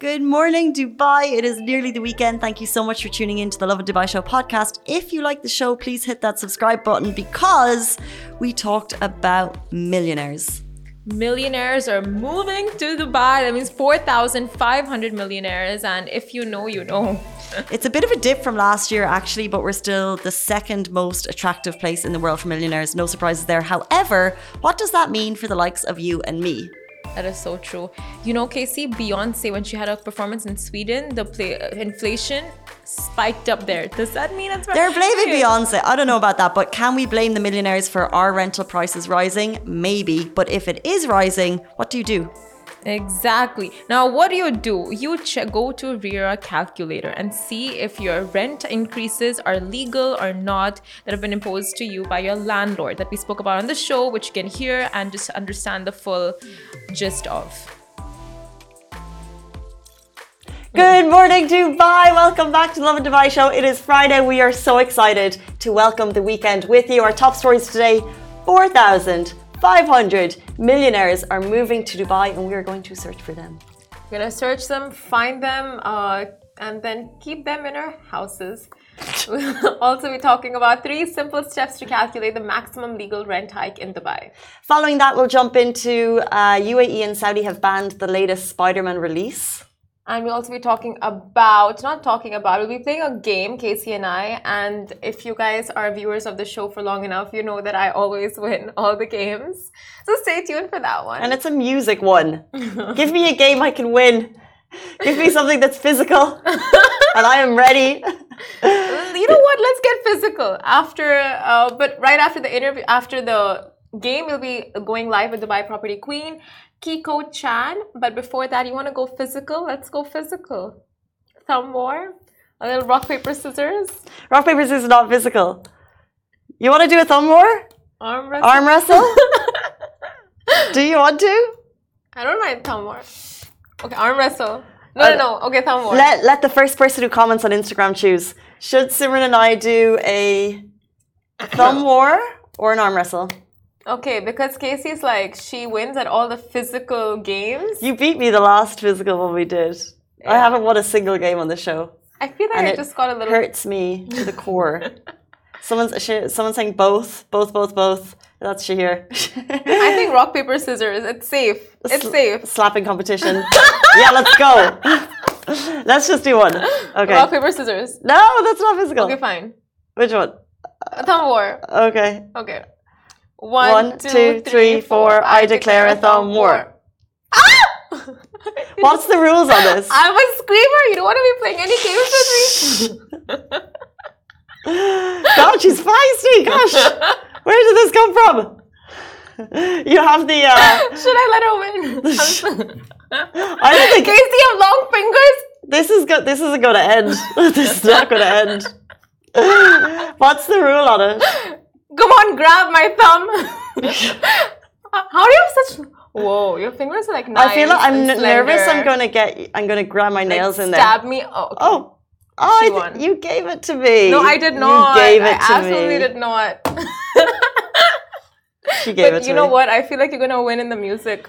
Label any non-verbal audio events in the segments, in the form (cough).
Good morning, Dubai. It is nearly the weekend. Thank you so much for tuning in to the Lovin Dubai Show podcast. If you like the show, please hit that subscribe button because we talked about millionaires. Millionaires are moving to Dubai. That means 4,500 millionaires. And if you know, you know. (laughs) it's a bit of a dip from last year, actually, but we're still the second most attractive place in the world for millionaires. No surprises there. However, what does that mean for the likes of you and me? That is so true. You know, Casey, Beyonce, when she had a performance in Sweden, the play, uh, inflation spiked up there. Does that mean it's They're blaming Beyonce. I don't know about that, but can we blame the millionaires for our rental prices rising? Maybe. But if it is rising, what do you do? Exactly. Now, what do you do? You check, go to RERA calculator and see if your rent increases are legal or not that have been imposed to you by your landlord that we spoke about on the show, which you can hear and just understand the full gist of. Good morning, Dubai. Welcome back to Lovin Dubai show. It is Friday. We are so excited to welcome the weekend with you. Our top stories today 4,000 500 millionaires are moving to Dubai, and we are going to search for them. We're going to search them, find them, uh, and then keep them in our houses. We'll (laughs) also be talking about three simple steps to calculate the maximum legal rent hike in Dubai. Following that, we'll jump into uh, UAE and Saudi have banned the latest Spider Man release. And we'll also be talking about, not talking about, we'll be playing a game, Casey and I. And if you guys are viewers of the show for long enough, you know that I always (laughs) win all the games. So stay tuned for that one. And it's a music one. (laughs) Give me a game I can win. Give me something that's physical. (laughs) and I am ready. you know what? Let's get physical after, uh, but right after the interview, after the game, we'll be going live with Dubai Property Queen. Kiko Chan. But before that, you want to go physical? Let's go physical. Thumb war. A little rock, paper, scissors. Rock, paper, scissors is not physical. You want to do a thumb war? Arm wrestle. Arm wrestle? (laughs) do you want to? I don't mind thumb war. Okay, arm wrestle. No, uh, no, no. Okay, thumb war. Let, let the first person who comments on Instagram choose. Should Simran and I do a thumb war or an arm wrestle? Okay, because Casey's like she wins at all the physical games. You beat me the last physical one we did. Yeah. I haven't won a single game on the show. I feel like and I just got a little hurts me to the core. (laughs) someone's someone's saying both, both, both, both. That's Shahir. (laughs) I think rock paper scissors. It's safe. It's Sl safe. Slapping competition. (laughs) yeah, let's go. let's just do one. Okay. Rock paper scissors. No, that's not physical. Okay, fine. Which one? Thumb war. Okay. Okay. One, One two, two, three, four. I declare a thumb war. Ah! (laughs) What's the rules on this? I'm a screamer. You don't want to be playing any games with me. (laughs) God, she's feisty. Gosh, (laughs) where did this come from? You have the. Uh... Should I let her win? I don't think. Casey, have long fingers. This is good. This isn't going to end. this is not going to end. What's the rule on it? Come on, grab my thumb. (laughs) How do you have such? Whoa, your fingers are like nice. I feel like I'm nervous. I'm gonna get. I'm gonna grab my nails like in there. Stab me. Oh. Okay. Oh. Oh, you gave it to me. No, I did not. You gave it I to absolutely me. did not. (laughs) she gave but it to you know what? I feel like you're gonna win in the music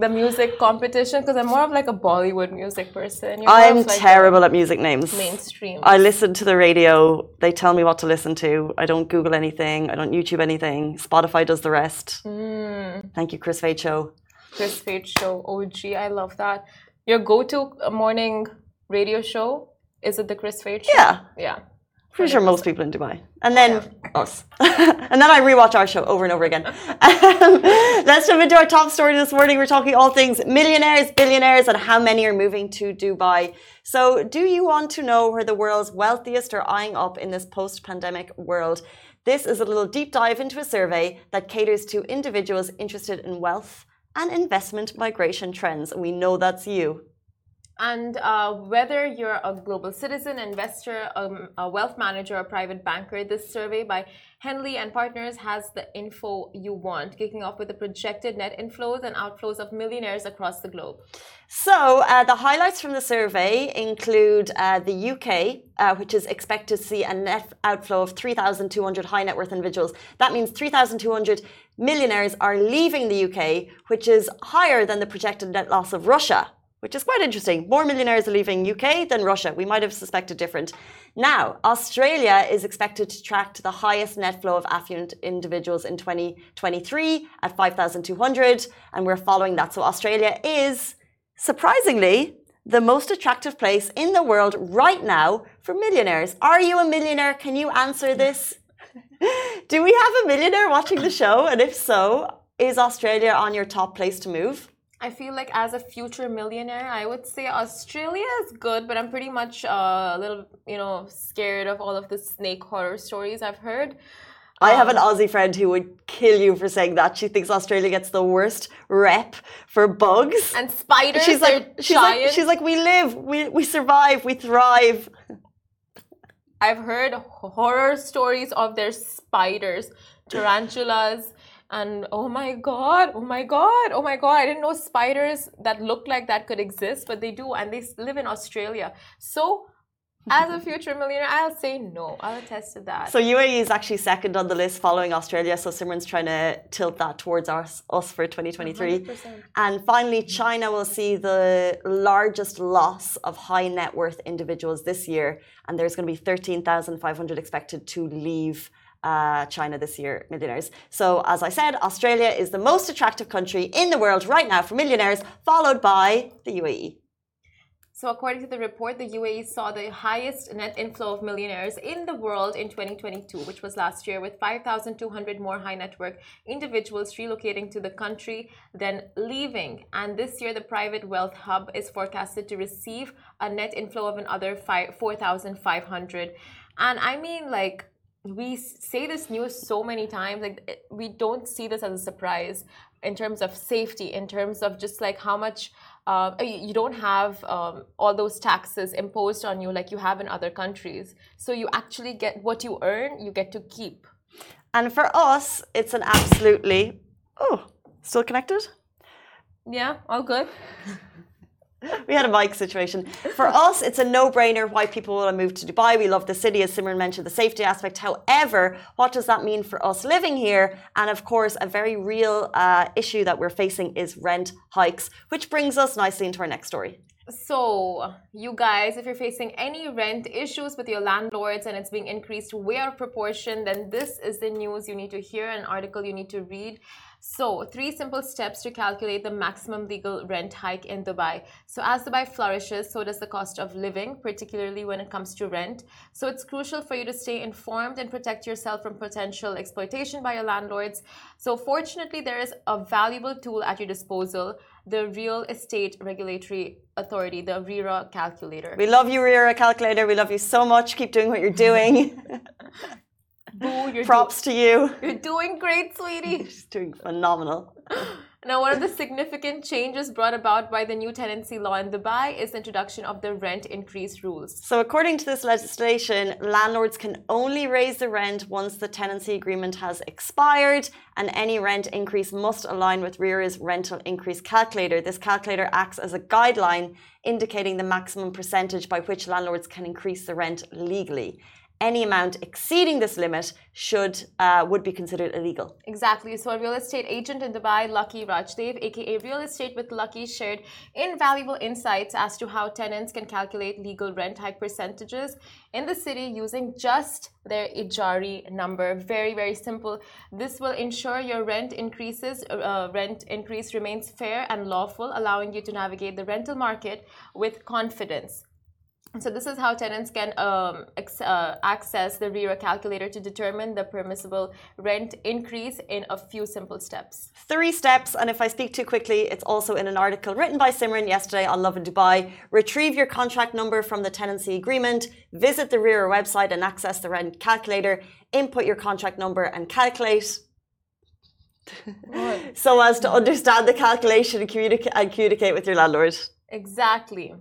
the music competition because I'm more of like a Bollywood music person. I'm like terrible at music names. Mainstream. I listen to the radio. They tell me what to listen to. I don't Google anything. I don't YouTube anything. Spotify does the rest. Mm. Thank you, Kris Fade Show. Kris Fade Show. OG. I love that. Your go-to morning radio show is it the Kris Fade Show? Yeah. Yeah. Pretty sure most people in Dubai. And then yeah. us. (laughs) and then I rewatch our show over and over again. Um, (laughs) let's jump into our top story this morning. We're talking all things millionaires, billionaires, and how many are moving to Dubai. So, do you want to know where the world's wealthiest are eyeing up in this post pandemic world? This is a little deep dive into a survey that caters to individuals interested in wealth and investment migration trends. And We know that's you. And uh, whether you're a global citizen, investor, um, a wealth manager, or private banker, this survey by Henley and Partners has the info you want, kicking off with the projected net inflows and outflows of millionaires across the globe. So, uh, the highlights from the survey include uh, the UK, uh, which is expected to see a net outflow of 3,200 high net worth individuals. That means 3,200 millionaires are leaving the UK, which is higher than the projected net loss of Russia which is quite interesting. More millionaires are leaving UK than Russia. We might have suspected different. Now, Australia is expected to track the highest net flow of affluent individuals in 2023 at 5,200, and we're following that. So Australia is surprisingly the most attractive place in the world right now for millionaires. Are you a millionaire? Can you answer this? (laughs) Do we have a millionaire watching the show? And if so, is Australia on your top place to move? I feel like as a future millionaire, I would say Australia is good, but I'm pretty much uh, a little, you know, scared of all of the snake horror stories I've heard. I have an um, Aussie friend who would kill you for saying that. She thinks Australia gets the worst rep for bugs and spiders. She's like, she's like, she's like, we live, we we survive, we thrive. I've heard horror stories of their spiders, tarantulas, and oh my god oh my god oh my god i didn't know spiders that look like that could exist but they do and they live in australia so as a future millionaire, I'll say no. I'll attest to that. So UAE is actually second on the list following Australia. So Simran's trying to tilt that towards us, us for 2023. 100%. And finally, China will see the largest loss of high net worth individuals this year. And there's going to be 13,500 expected to leave uh, China this year, millionaires. So, as I said, Australia is the most attractive country in the world right now for millionaires, followed by the UAE. So, according to the report, the UAE saw the highest net inflow of millionaires in the world in 2022, which was last year, with 5,200 more high net worth individuals relocating to the country than leaving. And this year, the private wealth hub is forecasted to receive a net inflow of another 4,500. And I mean, like, we say this news so many times like we don't see this as a surprise in terms of safety in terms of just like how much uh, you don't have um, all those taxes imposed on you like you have in other countries. So you actually get what you earn you get to keep. And for us it's an absolutely oh still connected? Yeah all good (laughs) we had a mic situation. For (laughs) us, it's a no-brainer why people want to move to Dubai. We love the city, as Simran mentioned, the safety aspect. However, what does that mean for us living here? And of course, a very real uh, issue that we're facing is rent hikes, which brings us nicely into our next story. So, you guys, if you're facing any rent issues with your landlords and it's being increased way out of proportion, then this is the news you need to hear, an article you need to read. So, three simple steps to calculate the maximum legal rent hike in Dubai. So, as Dubai flourishes, so does the cost of living, particularly when it comes to rent. So, it's crucial for you to stay informed and protect yourself from potential exploitation by your landlords. So, fortunately, there is a valuable tool at your disposal the Real Estate Regulatory Authority, the RERA calculator. We love you, RERA calculator. We love you so much. Keep doing what you're doing. (laughs) Boo, you're Props to you. You're doing great, sweetie. (laughs) She's doing phenomenal. (laughs) Now, one of the significant changes brought about by the new tenancy law in Dubai is the introduction of the rent increase rules. So, according to this legislation, landlords can only raise the rent once the tenancy agreement has expired, and any rent increase must align with RERA's rental increase calculator. This calculator acts as a guideline indicating the maximum percentage by which landlords can increase the rent legally any amount exceeding this limit should uh, would be considered illegal. Exactly. So a real estate agent in Dubai, Lucky Rajdev, aka Real Estate with Lucky, shared invaluable insights as to how tenants can calculate legal rent hike percentages in the city using just their Ejari number. Very very simple. This will ensure your rent increases uh, rent increase remains fair and lawful, allowing you to navigate the rental market with confidence. So this is how tenants can um, uh, access the RERA calculator to determine the permissible rent increase in a few simple steps. Three steps, and if I speak too quickly, it's also in an article written by Simran yesterday on Lovin Dubai. Retrieve your contract number from the tenancy agreement, visit the RERA website and access the rent calculator, input your contract number and calculate. (laughs) so as to understand the calculation and, communica- and communicate with your landlord. Exactly.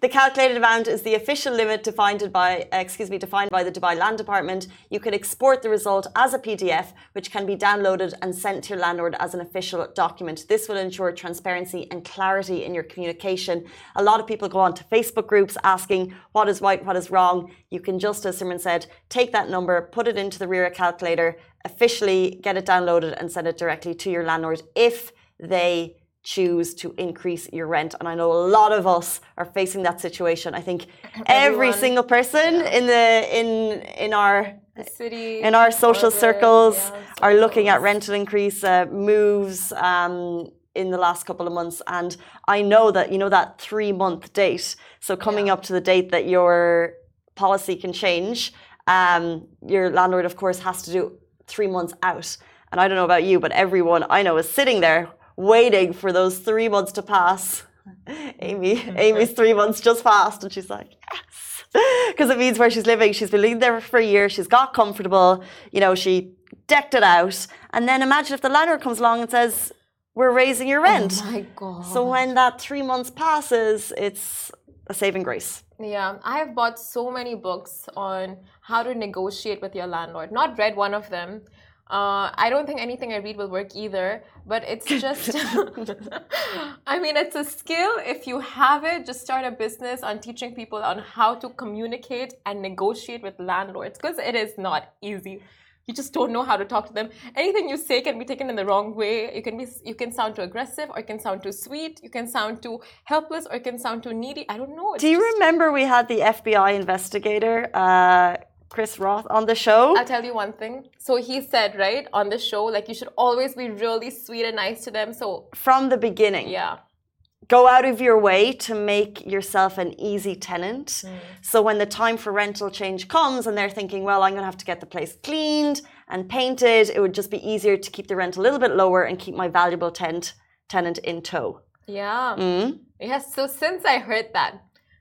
The calculated amount is the official limit defined by, uh, excuse me, defined by the Dubai Land Department. You can export the result as a PDF, which can be downloaded and sent to your landlord as an official document. This will ensure transparency and clarity in your communication. A lot of people go on to Facebook groups asking what is right, what is wrong. You can just, as Simran said, take that number, put it into the RERA calculator, officially get it downloaded and send it directly to your landlord if they choose to increase your rent. And I know a lot of us are facing that situation. I think (laughs) every single person in the in in our The city. in our social circles yeah, are looking at rental increase uh, moves um, in the last couple of months and i know that you know that three month date so coming Yeah. up to the date that your policy can change um, your landlord of course has to do three months out and i don't know about you but everyone i know is sitting there waiting for those three months to pass (laughs) amy amy's three months just passed and she's like yes because it means where she's living. She's been living there for a year. She's got comfortable. You know, she decked it out. And then imagine if the landlord comes along and says, "We're raising your oh rent." Oh my god. so when that three months passes, it's a saving grace. Yeah, I have bought so many books on how to negotiate with your landlord. Not read one of them. Uh, I don't think anything I read will work either, but it's just, (laughs) (laughs) I mean, it's a skill. If you have it, just start a business on teaching people on how to communicate and negotiate with landlords because it is not easy. You just don't know how to talk to them. Anything you say can be taken in the wrong way. You can be, you can sound too aggressive, or you can sound too sweet. You can sound too helpless, or you can sound too needy. I don't know. It's Do you just- remember we had the FBI investigator, uh, Chris Voss, on the show? I'll tell you one thing. So he said, right, on the show, like you should always be really sweet and nice to them. So From the beginning. yeah. go out of your way to make yourself an easy tenant. Mm. So when the time for rental change comes and they're thinking, well, I'm going to have to get the place cleaned and painted, it would just be easier to keep the rent a little bit lower and keep my valuable tent, tenant in tow. Yeah. Mm. Yes. So since I heard that,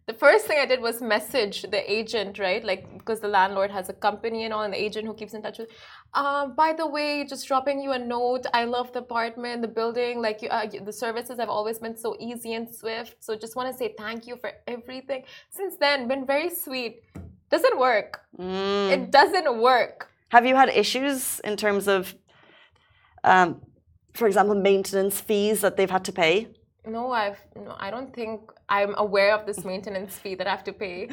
the first thing I did was message the agent, right? Like because the landlord has a company and all, and the agent who keeps in touch with. Um, by the way, just dropping you a note. I love the apartment, the building, like you, uh, the services have always been so easy and swift. So just want to say thank you for everything. Since then, been very sweet. Doesn't work. Mm. It doesn't work. Have you had issues in terms of, um, for example, maintenance fees that they've had to pay? No, I've no. I don't think I'm aware of this maintenance fee that I have to pay.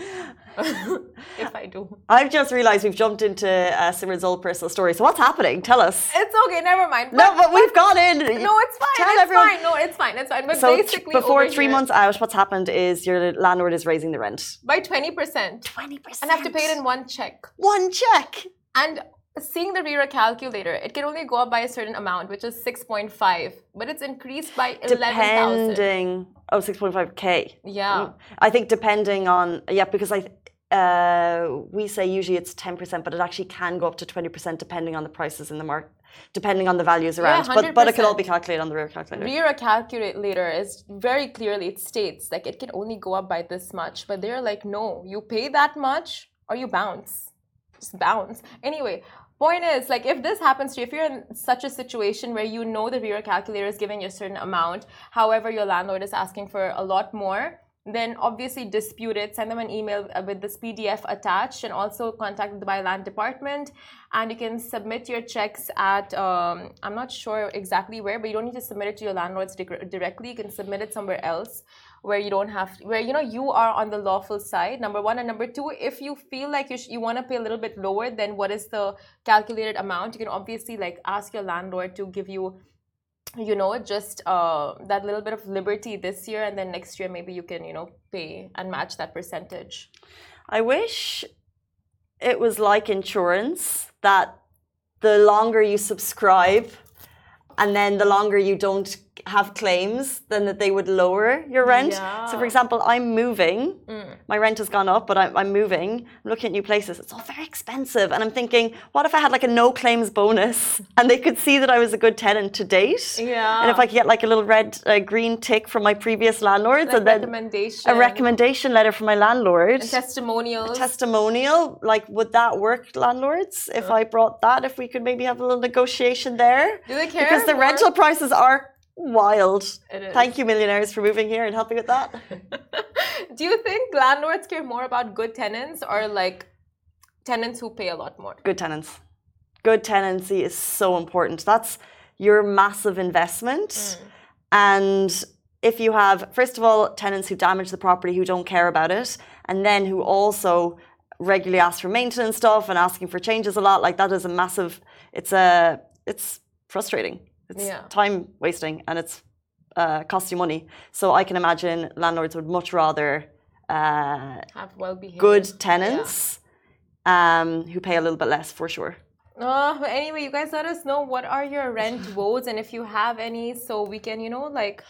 (laughs) if I do, I've just realized we've jumped into uh, Simran's old personal story. So what's happening? Tell us. it's okay. Never mind. No, but we've gone in. no, it's fine. Tell it's everyone. fine. No, it's fine. It's fine. But So basically, before three here, months out, what's happened is your landlord is raising the rent. by twenty percent, Twenty percent. and I have to pay it in one check. one check. And seeing the RERA calculator, it can only go up by a certain amount, which is six point five, but it's increased by eleven thousand. Depending. Oh, 6.5k. Yeah. I think depending on yeah, because I uh, we say usually it's 10%, but it actually can go up to 20% depending on the prices in the market, depending on the values around. but but it can all be calculated on the RERA calculator. RERA calculator is very clearly it states like it can only go up by this much, but they're like, no, you pay that much or you bounce, just bounce. Anyway, point is like if this happens to you, if you're in such a situation where you know the RERA calculator is giving you a certain amount, however your landlord is asking for a lot more. Then obviously dispute it. Send them an email uh, with this PDF attached, and also contact the Dubai Land Department. And you can submit your checks at um, I'm not sure exactly where, but you don't need to submit it to your landlords dir- directly. You can submit it somewhere else where you don't have where you know you are on the lawful side. Number one and number two, if you feel like you sh- you want to pay a little bit lower than what is the calculated amount, you can obviously like ask your landlord to give you you know just uh, that little bit of liberty this year and then next year maybe you can you know pay and match that percentage I wish it was like insurance that the longer you subscribe and then the longer you don't have claims, then that they would lower your rent. So, for example, I'm moving. Mm. My rent has gone up, but I'm, I'm moving. I'm looking at new places. It's all very expensive. And I'm thinking, what if I had like a no claims bonus (laughs) and they could see that I was a good tenant to date? yeah And if I could get like a little red, uh, green tick from my previous landlords like and then recommendation a recommendation letter from my landlord and testimonials testimonial like would that work landlords if i brought that if we could maybe have a little negotiation there do they care because the rental prices are wild. It is. thank you millionaires for moving here and helping with that. (laughs) Do you think landlords care more about good tenants or like tenants who pay a lot more? Good tenants. Good tenancy is so important. That's your massive investment. Mm. And if you have first of all tenants who damage the property who don't care about it and then who also regularly ask for maintenance stuff and asking for changes a lot like that is a massive it's a it's frustrating it's Yeah. time wasting and it's uh, cost you money. So I can imagine landlords would much rather uh, Have well behaved. good tenants um, who pay a little bit less for sure. Oh, but anyway, you guys let us know what are your rent (laughs) woes and if you have any, so we can, you know, like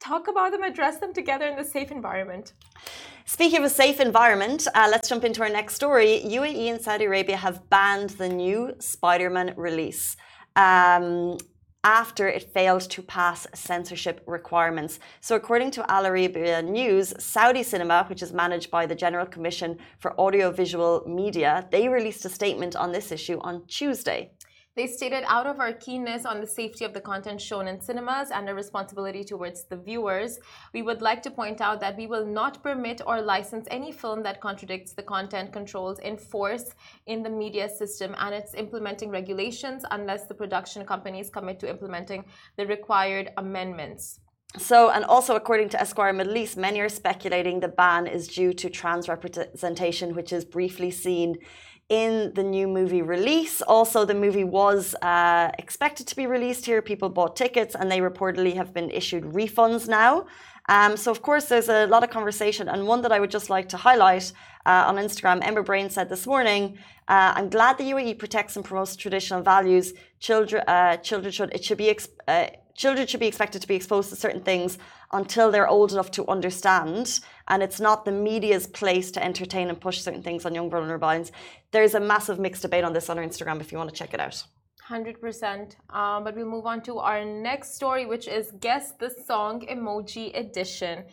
talk about them, address them together in the safe environment. Speaking of a safe environment, uh, let's jump into our next story. UAE and Saudi Arabia have banned the new Spider Man release. Um, after it failed to pass censorship requirements. So, according to Al Arabiya News, Saudi Cinema, which is managed by the General Commission for Audiovisual Media, they released a statement on this issue on Tuesday. They stated, out of our keenness on the safety of the content shown in cinemas and our responsibility towards the viewers, we would like to point out that we will not permit or license any film that contradicts the content controls in force in the media system and its implementing regulations unless the production companies commit to implementing the required amendments. So, and also according to Esquire Middle East, many are speculating the ban is due to trans representation, which is briefly seen in the new movie release. Also, the movie was uh, expected to be released here. People bought tickets and they reportedly have been issued refunds now. Um, so, of course, there's a lot of conversation. And one that I would just like to highlight uh, on Instagram, Ember Brain said this morning, uh, I'm glad the UAE protects and promotes traditional values. Children, uh, children should, it should be, uh, children should be expected to be exposed to certain things until they're old enough to understand. And it's not the media's place to entertain and push certain things on young vulnerable minds. There's a massive mixed debate on this on our Instagram if you want to check it out. 100%. Um, but we'll move on to our next story, which is Guess the Song Emoji Edition.